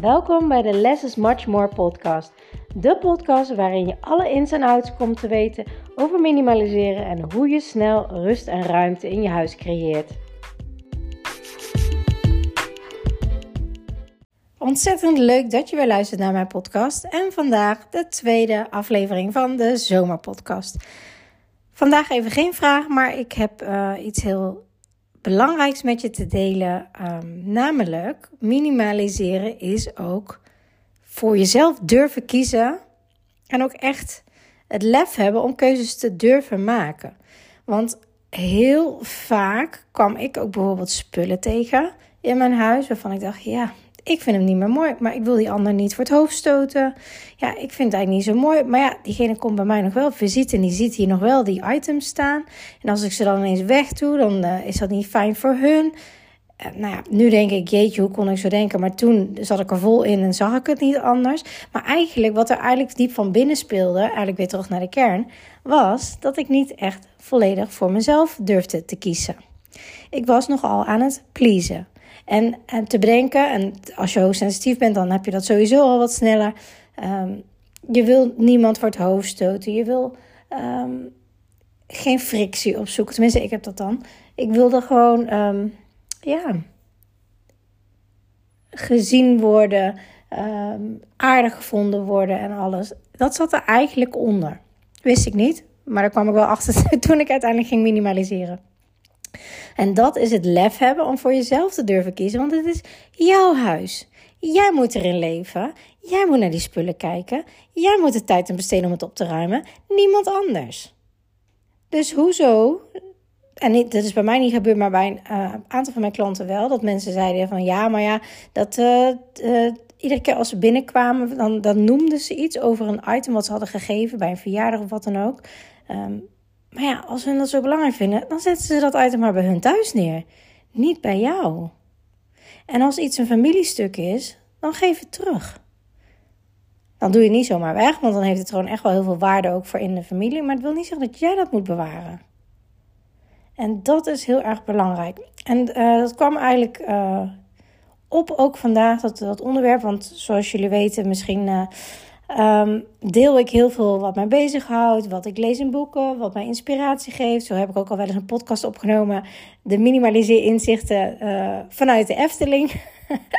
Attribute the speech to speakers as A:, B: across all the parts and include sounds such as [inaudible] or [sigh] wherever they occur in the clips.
A: Welkom bij de Less is Much More podcast. De podcast waarin je alle ins en outs komt te weten over minimaliseren en hoe je snel rust en ruimte in je huis creëert. Ontzettend leuk dat je weer luistert naar mijn podcast en vandaag de tweede aflevering van de zomerpodcast. Vandaag even geen vraag, maar ik heb uh, iets heel belangrijks met je te delen. Um, namelijk, minimaliseren is ook voor jezelf durven kiezen. En ook echt het lef hebben om keuzes te durven maken. Want heel vaak kwam ik ook bijvoorbeeld spullen tegen in mijn huis. Waarvan ik dacht, ja, ik vind hem niet meer mooi, maar ik wil die ander niet voor het hoofd stoten. Ja, ik vind het eigenlijk niet zo mooi. Maar ja, diegene komt bij mij nog wel visite en die ziet hier nog wel die items staan. En als ik ze dan ineens weg doe, dan uh, is dat niet fijn voor hun. Uh, nou ja, nu denk ik, jeetje, hoe kon ik zo denken? Maar toen zat ik er vol in en zag ik het niet anders. Maar eigenlijk, wat er eigenlijk diep van binnen speelde, eigenlijk weer terug naar de kern, was dat ik niet echt volledig voor mezelf durfde te kiezen. Ik was nogal aan het pleasen. En, en te bedenken, en als je hoogsensitief bent, dan heb je dat sowieso al wat sneller. Um, je wil niemand voor het hoofd stoten. Je wil um, geen frictie opzoeken. Tenminste, ik heb dat dan. Ik wilde gewoon, um, ja, gezien worden, aardig gevonden worden en alles. Dat zat er eigenlijk onder. Wist ik niet, maar daar kwam ik wel achter [laughs] toen ik uiteindelijk ging minimaliseren. En dat is het lef hebben om voor jezelf te durven kiezen, want het is jouw huis. Jij moet erin leven. Jij moet naar die spullen kijken. Jij moet de tijd en besteden om het op te ruimen. Niemand anders. Dus hoezo? En dat is bij mij niet gebeurd, maar bij een uh, aantal van mijn klanten wel. Dat mensen zeiden van ja, maar ja, dat uh, uh, iedere keer als ze binnenkwamen, dan, dan noemden ze iets over een item wat ze hadden gegeven bij een verjaardag of wat dan ook. Um, maar ja, als hun dat zo belangrijk vinden, dan zetten ze dat item maar bij hun thuis neer. Niet bij jou. En als iets een familiestuk is, dan geef het terug. Dan doe je het niet zomaar weg, want dan heeft het gewoon echt wel heel veel waarde ook voor in de familie. Maar het wil niet zeggen dat jij dat moet bewaren. En dat is heel erg belangrijk. En uh, dat kwam eigenlijk uh, op ook vandaag, dat, dat onderwerp. Want zoals jullie weten, misschien uh, Um, deel ik heel veel wat mij bezighoudt, wat ik lees in boeken, wat mij inspiratie geeft. Zo heb ik ook al wel eens een podcast opgenomen, de minimaliseer inzichten uh, vanuit de Efteling.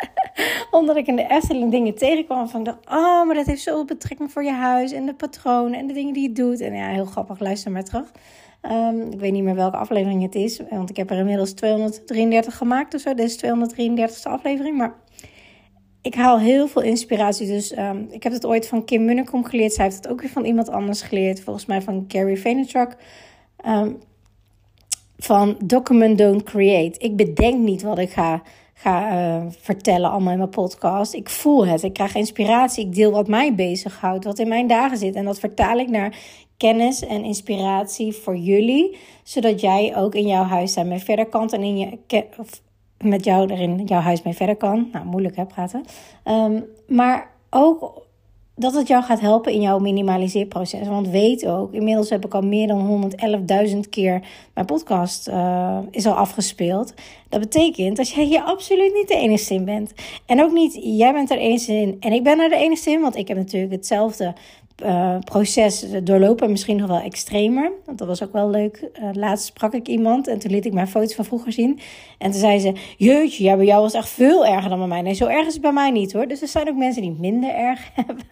A: [laughs] Omdat ik in de Efteling dingen tegenkwam van dacht, oh, maar dat heeft zoveel betrekking voor je huis en de patronen en de dingen die je doet. En ja, heel grappig, luister maar terug. Um, ik weet niet meer welke aflevering het is, want ik heb er inmiddels 233 gemaakt of zo. Dit is de 233ste aflevering, maar ik haal heel veel inspiratie. Dus um, ik heb het ooit van Kim Munnekom geleerd. Zij heeft het ook weer van iemand anders geleerd. Volgens mij van Gary Vaynerchuk. Um, van document, don't create. Ik bedenk niet wat ik ga, ga uh, vertellen allemaal in mijn podcast. Ik voel het. Ik krijg inspiratie. Ik deel wat mij bezighoudt. Wat in mijn dagen zit. En dat vertaal ik naar kennis en inspiratie voor jullie. Zodat jij ook in jouw huis daarmee verder kan. En in je, met jou erin jouw huis mee verder kan. Nou, moeilijk hè, praten. Um, maar ook dat het jou gaat helpen in jouw minimaliseerproces. Want weet ook, inmiddels heb ik al meer dan 111.000 keer mijn podcast uh, is al afgespeeld. Dat betekent dat jij hier absoluut niet de enige in bent. En ook niet, jij bent er enige in en ik ben er de enige in. Want ik heb natuurlijk hetzelfde uh, proces doorlopen, misschien nog wel extremer. Want dat was ook wel leuk. Uh, laatst sprak ik iemand en toen liet ik mijn foto's van vroeger zien. En toen zei ze: Jeetje, bij jou was echt veel erger dan bij mij. Nee, zo erg is het bij mij niet hoor. Dus er zijn ook mensen die minder erg [laughs] hebben.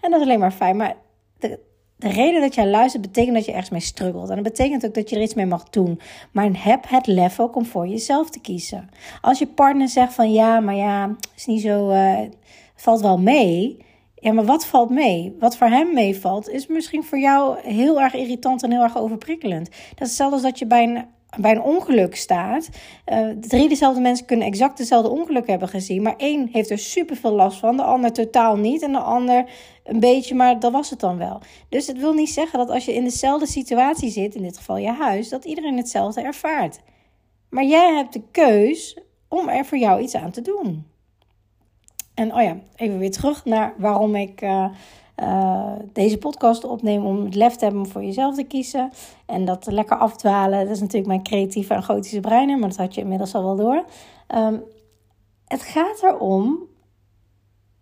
A: en dat is alleen maar fijn. Maar de, de reden dat jij luistert betekent dat je ergens mee struggelt. En dat betekent ook dat je er iets mee mag doen. Maar heb het lef ook om voor jezelf te kiezen. Als je partner zegt van ja, maar ja, is niet zo, uh, valt wel mee ja, maar wat valt mee? Wat voor hem meevalt, is misschien voor jou heel erg irritant en heel erg overprikkelend. Dat is hetzelfde als dat je bij een, bij een ongeluk staat. Uh, drie dezelfde mensen kunnen exact dezelfde ongeluk hebben gezien. Maar één heeft er super veel last van, de ander totaal niet. En de ander een beetje, maar dat was het dan wel. Dus het wil niet zeggen dat als je in dezelfde situatie zit, in dit geval je huis, dat iedereen hetzelfde ervaart. Maar jij hebt de keus om er voor jou iets aan te doen. En oh ja, even weer terug naar waarom ik uh, uh, deze podcast opneem. Om het lef te hebben om voor jezelf te kiezen. En dat lekker afdwalen. Dat is natuurlijk mijn creatieve en gotische brein. Maar dat had je inmiddels al wel door. Um, het gaat erom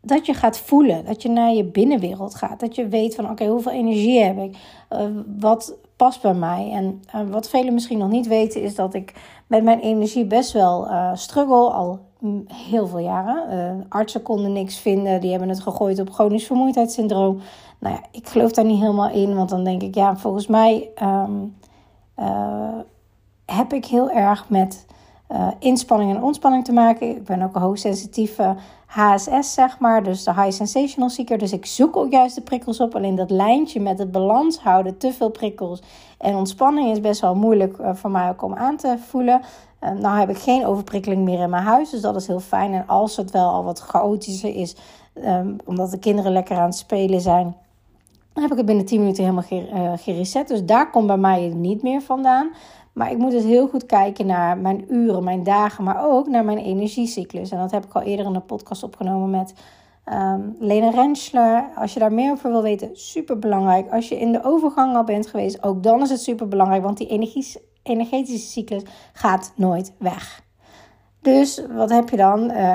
A: dat je gaat voelen, dat je naar je binnenwereld gaat. Dat je weet van oké, hoeveel energie heb ik? Uh, wat past bij mij? En wat velen misschien nog niet weten is dat ik met mijn energie best wel struggle al heel veel jaren. artsen konden niks vinden, die hebben het gegooid op chronisch vermoeidheidssyndroom. Nou ja, ik geloof daar niet helemaal in, want dan denk ik ja, volgens mij um, heb ik heel erg met inspanning en ontspanning te maken. Ik ben ook een hoogsensitieve HSS, zeg maar. Dus de High Sensational Seeker. Dus ik zoek ook juist de prikkels op. Alleen dat lijntje met het balans houden, te veel prikkels en ontspanning is best wel moeilijk uh, voor mij ook om aan te voelen. Uh, nou heb ik geen overprikkeling meer in mijn huis, dus dat is heel fijn. En als het wel al wat chaotischer is, um, omdat de kinderen lekker aan het spelen zijn, dan heb ik het binnen 10 minuten helemaal gereset. Dus daar komt bij mij niet meer vandaan. Maar ik moet dus heel goed kijken naar mijn uren, mijn dagen, maar ook naar mijn energiecyclus. En dat heb ik al eerder in een podcast opgenomen met um, Lena Rensler. Als je daar meer over wil weten, super belangrijk. Als je in de overgang al bent geweest, ook dan is het super belangrijk, want die energie, energetische cyclus gaat nooit weg. Dus wat heb je dan? Uh,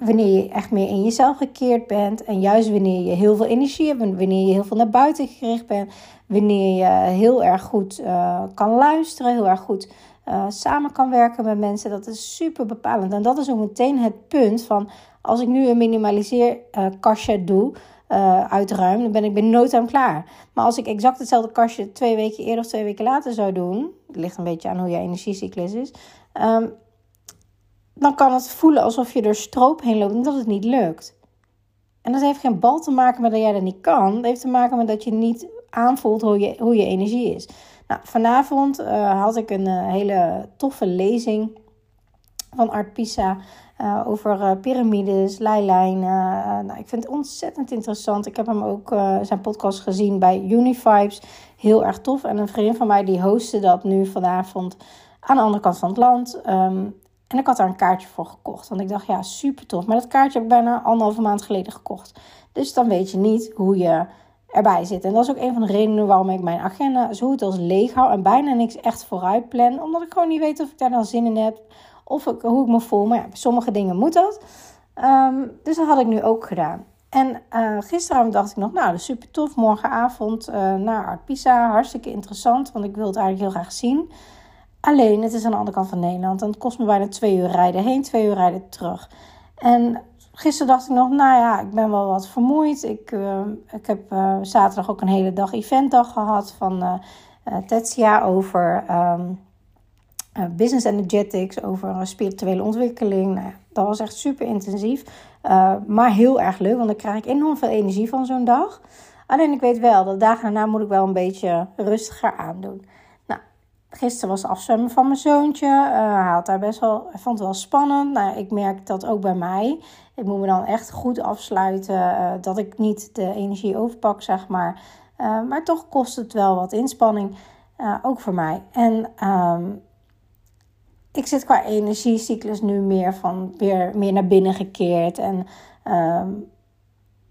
A: wanneer je echt meer in jezelf gekeerd bent. En juist wanneer je heel veel energie hebt, wanneer je heel veel naar buiten gericht bent, wanneer je heel erg goed uh, kan luisteren, heel erg goed uh, samen kan werken met mensen. Dat is super bepalend. En dat is ook meteen het punt van als ik nu een minimaliseerkastje uh, doe. uitruim, dan ben ik binnen no time klaar. Maar als ik exact hetzelfde kastje twee weken eerder of twee weken later zou doen, ligt een beetje aan hoe je energiecyclus is, um, dan kan het voelen alsof je er stroop heen loopt en dat het niet lukt. En dat heeft geen bal te maken met dat jij dat niet kan. Dat heeft te maken met dat je niet aanvoelt hoe je, hoe je energie is. Nou, vanavond uh, had ik een uh, hele toffe lezing van Art Pisa uh, over piramides, leilijnen. nou, ik vind het ontzettend interessant. Ik heb hem ook zijn podcast gezien bij Univibes. Heel erg tof. En een vriendin van mij die hostte dat nu vanavond aan de andere kant van het land. Um, en ik had daar een kaartje voor gekocht. Want ik dacht, ja, super tof. Maar dat kaartje heb ik bijna anderhalve maand geleden gekocht. Dus dan weet je niet hoe je erbij zit. En dat is ook een van de redenen waarom ik mijn agenda zo goed als leeg hou. En bijna niks echt vooruit plan. Omdat ik gewoon niet weet of ik daar dan zin in heb. Of hoe ik me voel. Maar ja, sommige dingen moet dat. Um, dus dat had ik nu ook gedaan. En uh, gisteravond dacht ik nog, nou, dat is super tof. Morgenavond uh, naar Art Pisa. Hartstikke interessant. Want ik wil het eigenlijk heel graag zien. Alleen, het is aan de andere kant van Nederland. En het kost me bijna twee uur rijden heen, twee uur rijden terug. En gisteren dacht ik nog, nou ja, ik ben wel wat vermoeid. Ik, uh, ik heb uh, zaterdag ook een hele dag eventdag gehad van uh, Tetsia over um, business energetics, over spirituele ontwikkeling. Nou dat was echt super intensief, maar heel erg leuk, want dan krijg ik enorm veel energie van zo'n dag. Alleen ik weet wel, dat dagen daarna moet ik wel een beetje rustiger aandoen. Gisteren was afzwemmen van mijn zoontje. Uh, hij had daar best wel, hij vond het wel spannend. Nou, ik merk dat ook bij mij. Ik moet me dan echt goed afsluiten. Uh, dat ik niet de energie overpak, zeg maar. Uh, maar toch kost het wel wat inspanning. ook voor mij. En um, ik zit qua energiecyclus nu meer van weer meer naar binnen gekeerd. En, um,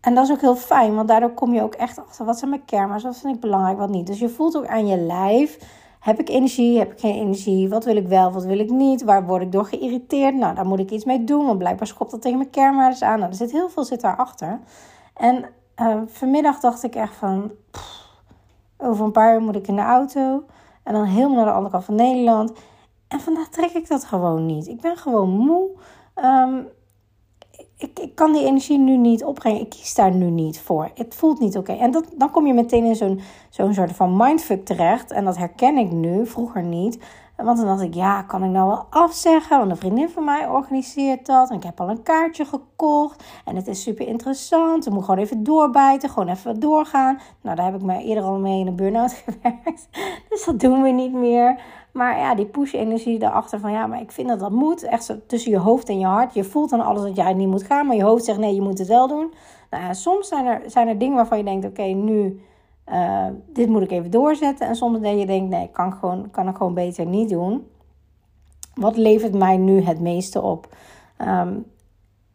A: en dat is ook heel fijn, want daardoor kom je ook echt achter wat zijn mijn kermers, wat vind ik belangrijk, wat niet. Dus je voelt ook aan je lijf heb ik energie? Heb ik geen energie? Wat wil ik wel? Wat wil ik niet? Waar word ik door geïrriteerd? Nou, daar moet ik iets mee doen. Want blijkbaar schopt dat tegen mijn kernwaardes aan. Nou, er zit heel veel zit daarachter. En uh, vanmiddag dacht ik echt van... over een paar uur moet ik in de auto. En dan helemaal naar de andere kant van Nederland. En vandaag trek ik dat gewoon niet. Ik ben gewoon moe. Um, ik, ik kan die energie nu niet opbrengen. Ik kies daar nu niet voor. Het voelt niet oké. En dat, dan kom je meteen in zo'n zo'n soort van mindfuck terecht. En dat herken ik nu, vroeger niet. Want dan dacht ik, ja, kan ik nou wel afzeggen? Want een vriendin van mij organiseert dat. En ik heb al een kaartje gekocht. En het is super interessant. Ik moet gewoon even doorbijten. Gewoon even doorgaan. Nou, daar heb ik me eerder al mee in een burn-out [laughs] gewerkt. Dus dat doen we niet meer. Maar ja, die push-energie daarachter van ja, maar ik vind dat dat moet. Echt zo tussen je hoofd en je hart. Je voelt dan alles dat jij niet moet gaan, maar je hoofd zegt nee, je moet het wel doen. Nou soms zijn er, zijn er dingen waarvan je denkt, oké, nu, uh, dit moet ik even doorzetten. En soms denk je denkt, nee, kan, gewoon, kan ik gewoon beter niet doen. Wat levert mij nu het meeste op? Um,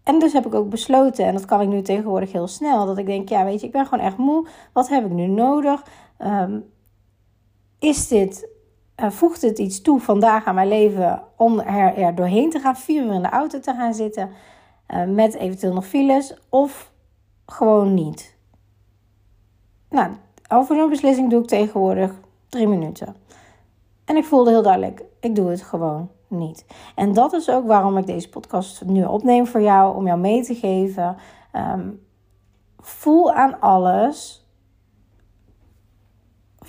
A: en dus heb ik ook besloten, en dat kan ik nu tegenwoordig heel snel, dat ik denk, ja, weet je, ik ben gewoon echt moe. Wat heb ik nu nodig? Um, is dit uh, voegt het iets toe vandaag aan mijn leven om er, er doorheen te gaan, vier uur in de auto te gaan zitten, uh, met eventueel nog files? Of gewoon niet. Nou, over zo'n beslissing doe ik tegenwoordig drie minuten. En ik voelde heel duidelijk, ik doe het gewoon niet. En dat is ook waarom ik deze podcast nu opneem voor jou, om jou mee te geven. Ehm, voel aan alles.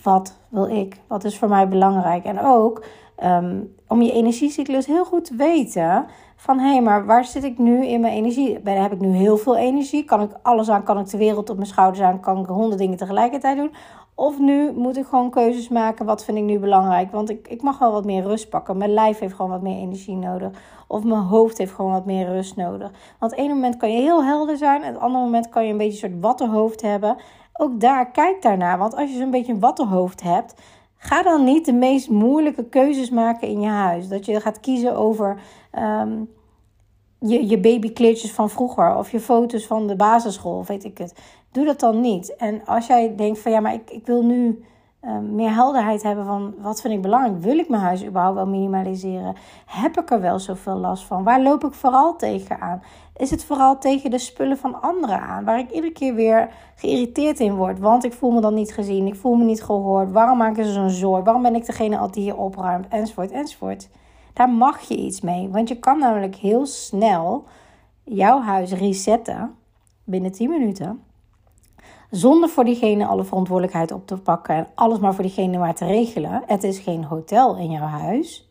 A: Wat wil ik? Wat is voor mij belangrijk? En ook ehm, om je energiecyclus heel goed te weten. Van hé, hey, maar waar zit ik nu in mijn energie? Heb ik nu heel veel energie? Kan ik alles aan? Kan ik de wereld op mijn schouders aan? Kan ik honderd dingen tegelijkertijd doen? Of nu moet ik gewoon keuzes maken. Wat vind ik nu belangrijk? Want ik, ik mag wel wat meer rust pakken. Mijn lijf heeft gewoon wat meer energie nodig. Of mijn hoofd heeft gewoon wat meer rust nodig. Want het ene moment kan je heel helder zijn. Het andere moment kan je een beetje een soort wattenhoofd hebben. Ook daar, kijk daarnaar. Want als je zo'n beetje een wattenhoofd hebt. Ga dan niet de meest moeilijke keuzes maken in je huis. Dat je gaat kiezen over ehm, je, je babykleedjes van vroeger. Of je foto's van de basisschool, weet ik het. Doe dat dan niet. En als jij denkt van ja, maar ik, ik wil nu ehm, meer helderheid hebben van wat vind ik belangrijk. Wil ik mijn huis überhaupt wel minimaliseren? Heb ik er wel zoveel last van? Waar loop ik vooral tegenaan? Is het vooral tegen de spullen van anderen aan? Waar ik iedere keer weer geïrriteerd in word. Want ik voel me dan niet gezien. Ik voel me niet gehoord. Waarom maken ze zo'n zorg? Waarom ben ik degene die hier opruimt? Enzovoort, enzovoort. Daar mag je iets mee. Want je kan namelijk heel snel jouw huis resetten binnen 10 minuten. Zonder voor diegene alle verantwoordelijkheid op te pakken en alles maar voor diegene maar te regelen. Het is geen hotel in jouw huis.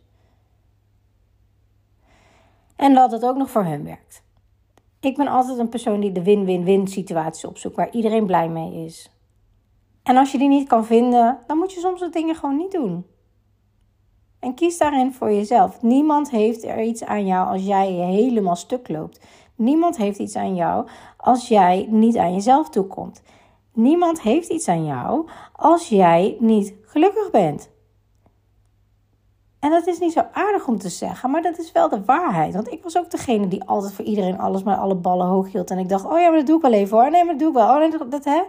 A: En dat het ook nog voor hun werkt. Ik ben altijd een persoon die de win-win-win situatie opzoekt, waar iedereen blij mee is. En als je die niet kan vinden, dan moet je soms de dingen gewoon niet doen. En kies daarin voor jezelf. Niemand heeft er iets aan jou als jij helemaal stuk loopt. Niemand heeft iets aan jou als jij niet aan jezelf toekomt. Niemand heeft iets aan jou als jij niet gelukkig bent. En dat is niet zo aardig om te zeggen, maar dat is wel de waarheid. Want ik was ook degene die altijd voor iedereen alles maar alle ballen hoog hield. En ik dacht, oh ja, maar dat doe ik wel even hoor. Nee, maar dat doe ik wel. Oh dat, dat hè.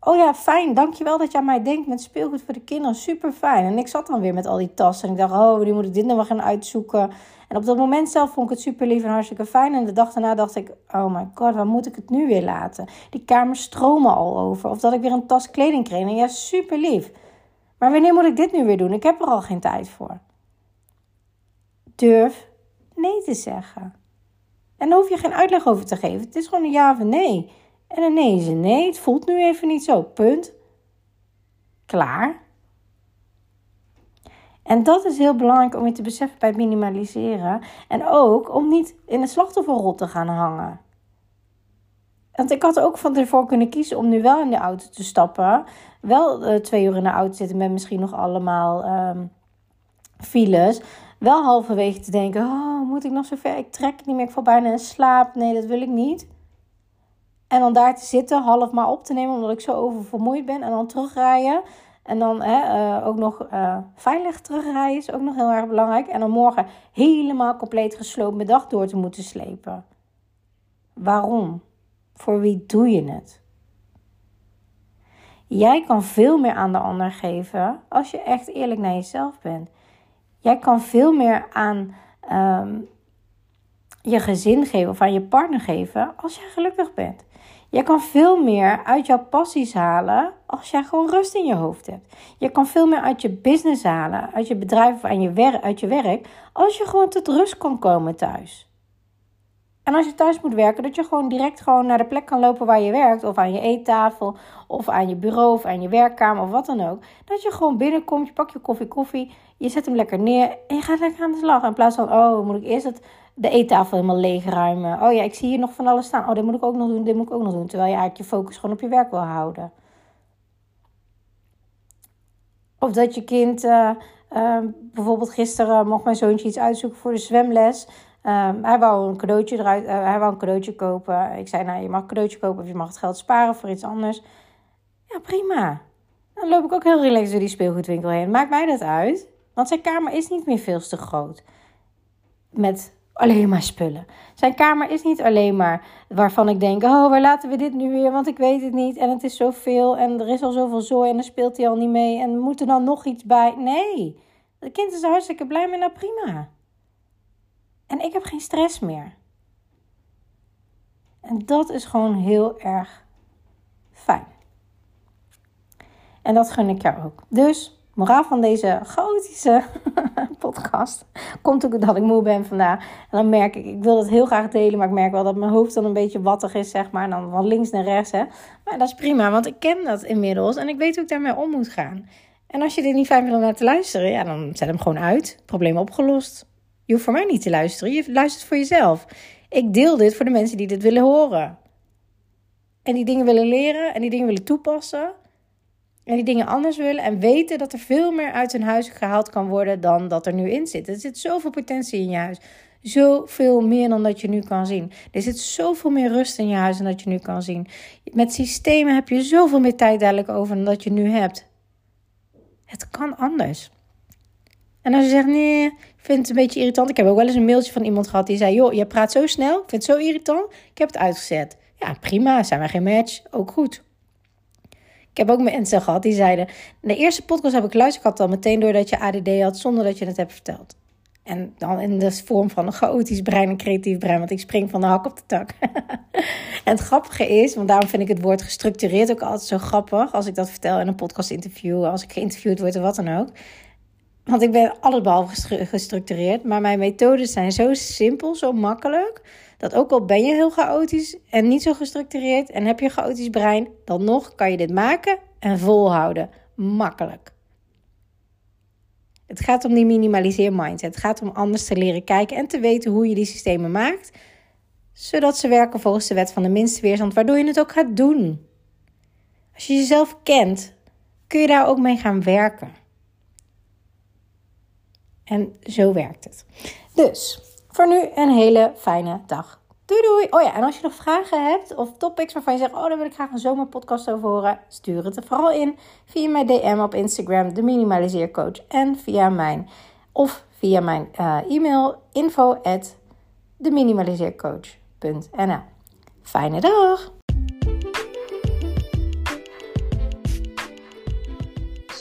A: Oh ja, fijn. Dankjewel dat je aan mij denkt met speelgoed voor de kinderen. Super fijn. En ik zat dan weer met al die tassen. En ik dacht, oh, nu moet ik dit nog gaan uitzoeken. En op dat moment zelf vond ik het super lief en hartstikke fijn. En de dag daarna dacht ik, oh my god, waar moet ik het nu weer laten? Die kamers stromen al over. Of dat ik weer een tas kleding kreeg. En ja, super lief. Maar wanneer moet ik dit nu weer doen? Ik heb er al geen tijd voor. Durf nee te zeggen. En daar hoef je geen uitleg over te geven. Het is gewoon een ja of een nee. En een nee is een nee. Het voelt nu even niet zo. Punt. Klaar. En dat is heel belangrijk om je te beseffen bij minimaliseren. En ook om niet in de slachtofferrol te gaan hangen. Want ik had ook van tevoren kunnen kiezen om nu wel in de auto te stappen. Wel uh, twee uur in de auto zitten met misschien nog allemaal um, files. Wel halverwege te denken, oh, moet ik nog zo ver? Ik trek niet meer, ik val bijna in slaap. Nee, dat wil ik niet. En dan daar te zitten, half maar op te nemen, omdat ik zo oververmoeid ben. En dan terugrijden. En dan hè, uh, ook nog uh, veilig terugrijden is ook nog heel erg belangrijk. En dan morgen helemaal compleet gesloopt mijn dag door te moeten slepen. Waarom? Voor wie doe je het? Jij kan veel meer aan de ander geven als je echt eerlijk naar jezelf bent. Jij kan veel meer aan um, je gezin geven of aan je partner geven als jij gelukkig bent. Je kan veel meer uit jouw passies halen als jij gewoon rust in je hoofd hebt. Je kan veel meer uit je business halen, uit je bedrijf of aan je wer uit je werk, als je gewoon tot rust kan komen thuis. En als je thuis moet werken, dat je gewoon direct gewoon naar de plek kan lopen waar je werkt. Of aan je eettafel, of aan je bureau, of aan je werkkamer, of wat dan ook. Dat je gewoon binnenkomt, je pakt je koffie, koffie, je zet hem lekker neer en je gaat lekker aan de slag. In plaats van, oh, moet ik eerst het de eettafel helemaal leegruimen. Oh ja, ik zie hier nog van alles staan. Oh, dit moet ik ook nog doen, dit moet ik ook nog doen. Terwijl je eigenlijk je focus gewoon op je werk wil houden. Of dat je kind, uh, uh, bijvoorbeeld gisteren mocht mijn zoontje iets uitzoeken voor de zwemles. Um, hij wou een cadeautje eruit, uh, hij wou een cadeautje kopen. Ik zei, nou, je mag een cadeautje kopen of je mag het geld sparen voor iets anders. Ja, prima. Dan loop ik ook heel relaxed door die speelgoedwinkel heen. Maakt mij dat uit. Want zijn kamer is niet meer veel te groot. Met alleen maar spullen. Zijn kamer is niet alleen maar waarvan ik denk: oh, waar laten we dit nu weer? Want ik weet het niet en het is zoveel en er is al zoveel zooi en dan speelt hij al niet mee en moet er dan nog iets bij? Nee, het kind is er hartstikke blij mee, nou prima. En ik heb geen stress meer. En dat is gewoon heel erg fijn. En dat gun ik jou ook. Dus, moraal van deze chaotische [laughs] podcast komt ook dat ik moe ben vandaag. En dan merk ik, ik wil dat heel graag delen, maar ik merk wel dat mijn hoofd dan een beetje wattig is, zeg maar. En dan van links naar rechts, hè. Maar dat is prima, want ik ken dat inmiddels en ik weet hoe ik daarmee om moet gaan. En als je dit niet fijn vindt om naar te luisteren, ja, dan zet hem gewoon uit. Probleem opgelost. Je hoeft voor mij niet te luisteren. Je luistert voor jezelf. Ik deel dit voor de mensen die dit willen horen. En die dingen willen leren en die dingen willen toepassen. En die dingen anders willen en weten dat er veel meer uit hun huis gehaald kan worden dan dat er nu in zit. Er zit zoveel potentie in je huis. Zoveel meer dan dat je nu kan zien. Er zit zoveel meer rust in je huis dan dat je nu kan zien. Met systemen heb je zoveel meer tijd dadelijk over dan dat je nu hebt. Het kan anders. En als je zegt, nee, ik vind het een beetje irritant. Ik heb ook wel eens een mailtje van iemand gehad die zei, joh, je praat zo snel, ik vind het zo irritant. Ik heb het uitgezet. Ja, prima, zijn wij geen match, ook goed. Ik heb ook mensen gehad die zeiden, de eerste podcast heb ik geluisterd, ik had al meteen door dat je ADD had, zonder dat je het hebt verteld. En dan in de vorm van een chaotisch brein, een creatief brein, want ik spring van de hak op de tak. [laughs] en het grappige is, want daarom vind ik het woord gestructureerd ook altijd zo grappig, als ik dat vertel in een podcast interview, als ik geïnterviewd word of wat dan ook. Want ik ben allesbehalve gestructureerd, maar mijn methodes zijn zo simpel, zo makkelijk, dat ook al ben je heel chaotisch en niet zo gestructureerd en heb je een chaotisch brein, dan nog kan je dit maken en volhouden. Makkelijk. Het gaat om die minimaliseer mindset. Het gaat om anders te leren kijken en te weten hoe je die systemen maakt, zodat ze werken volgens de wet van de minste weerstand, waardoor je het ook gaat doen. Als je jezelf kent, kun je daar ook mee gaan werken. En zo werkt het. Dus voor nu een hele fijne dag. Doei doei. Oh ja, en als je nog vragen hebt of topics waarvan je zegt: Oh, daar wil ik graag een zomerpodcast over horen, stuur het er vooral in via mijn DM op Instagram, de Minimaliseercoach, en via mijn of via mijn uh, e-mail info at. Fijne dag!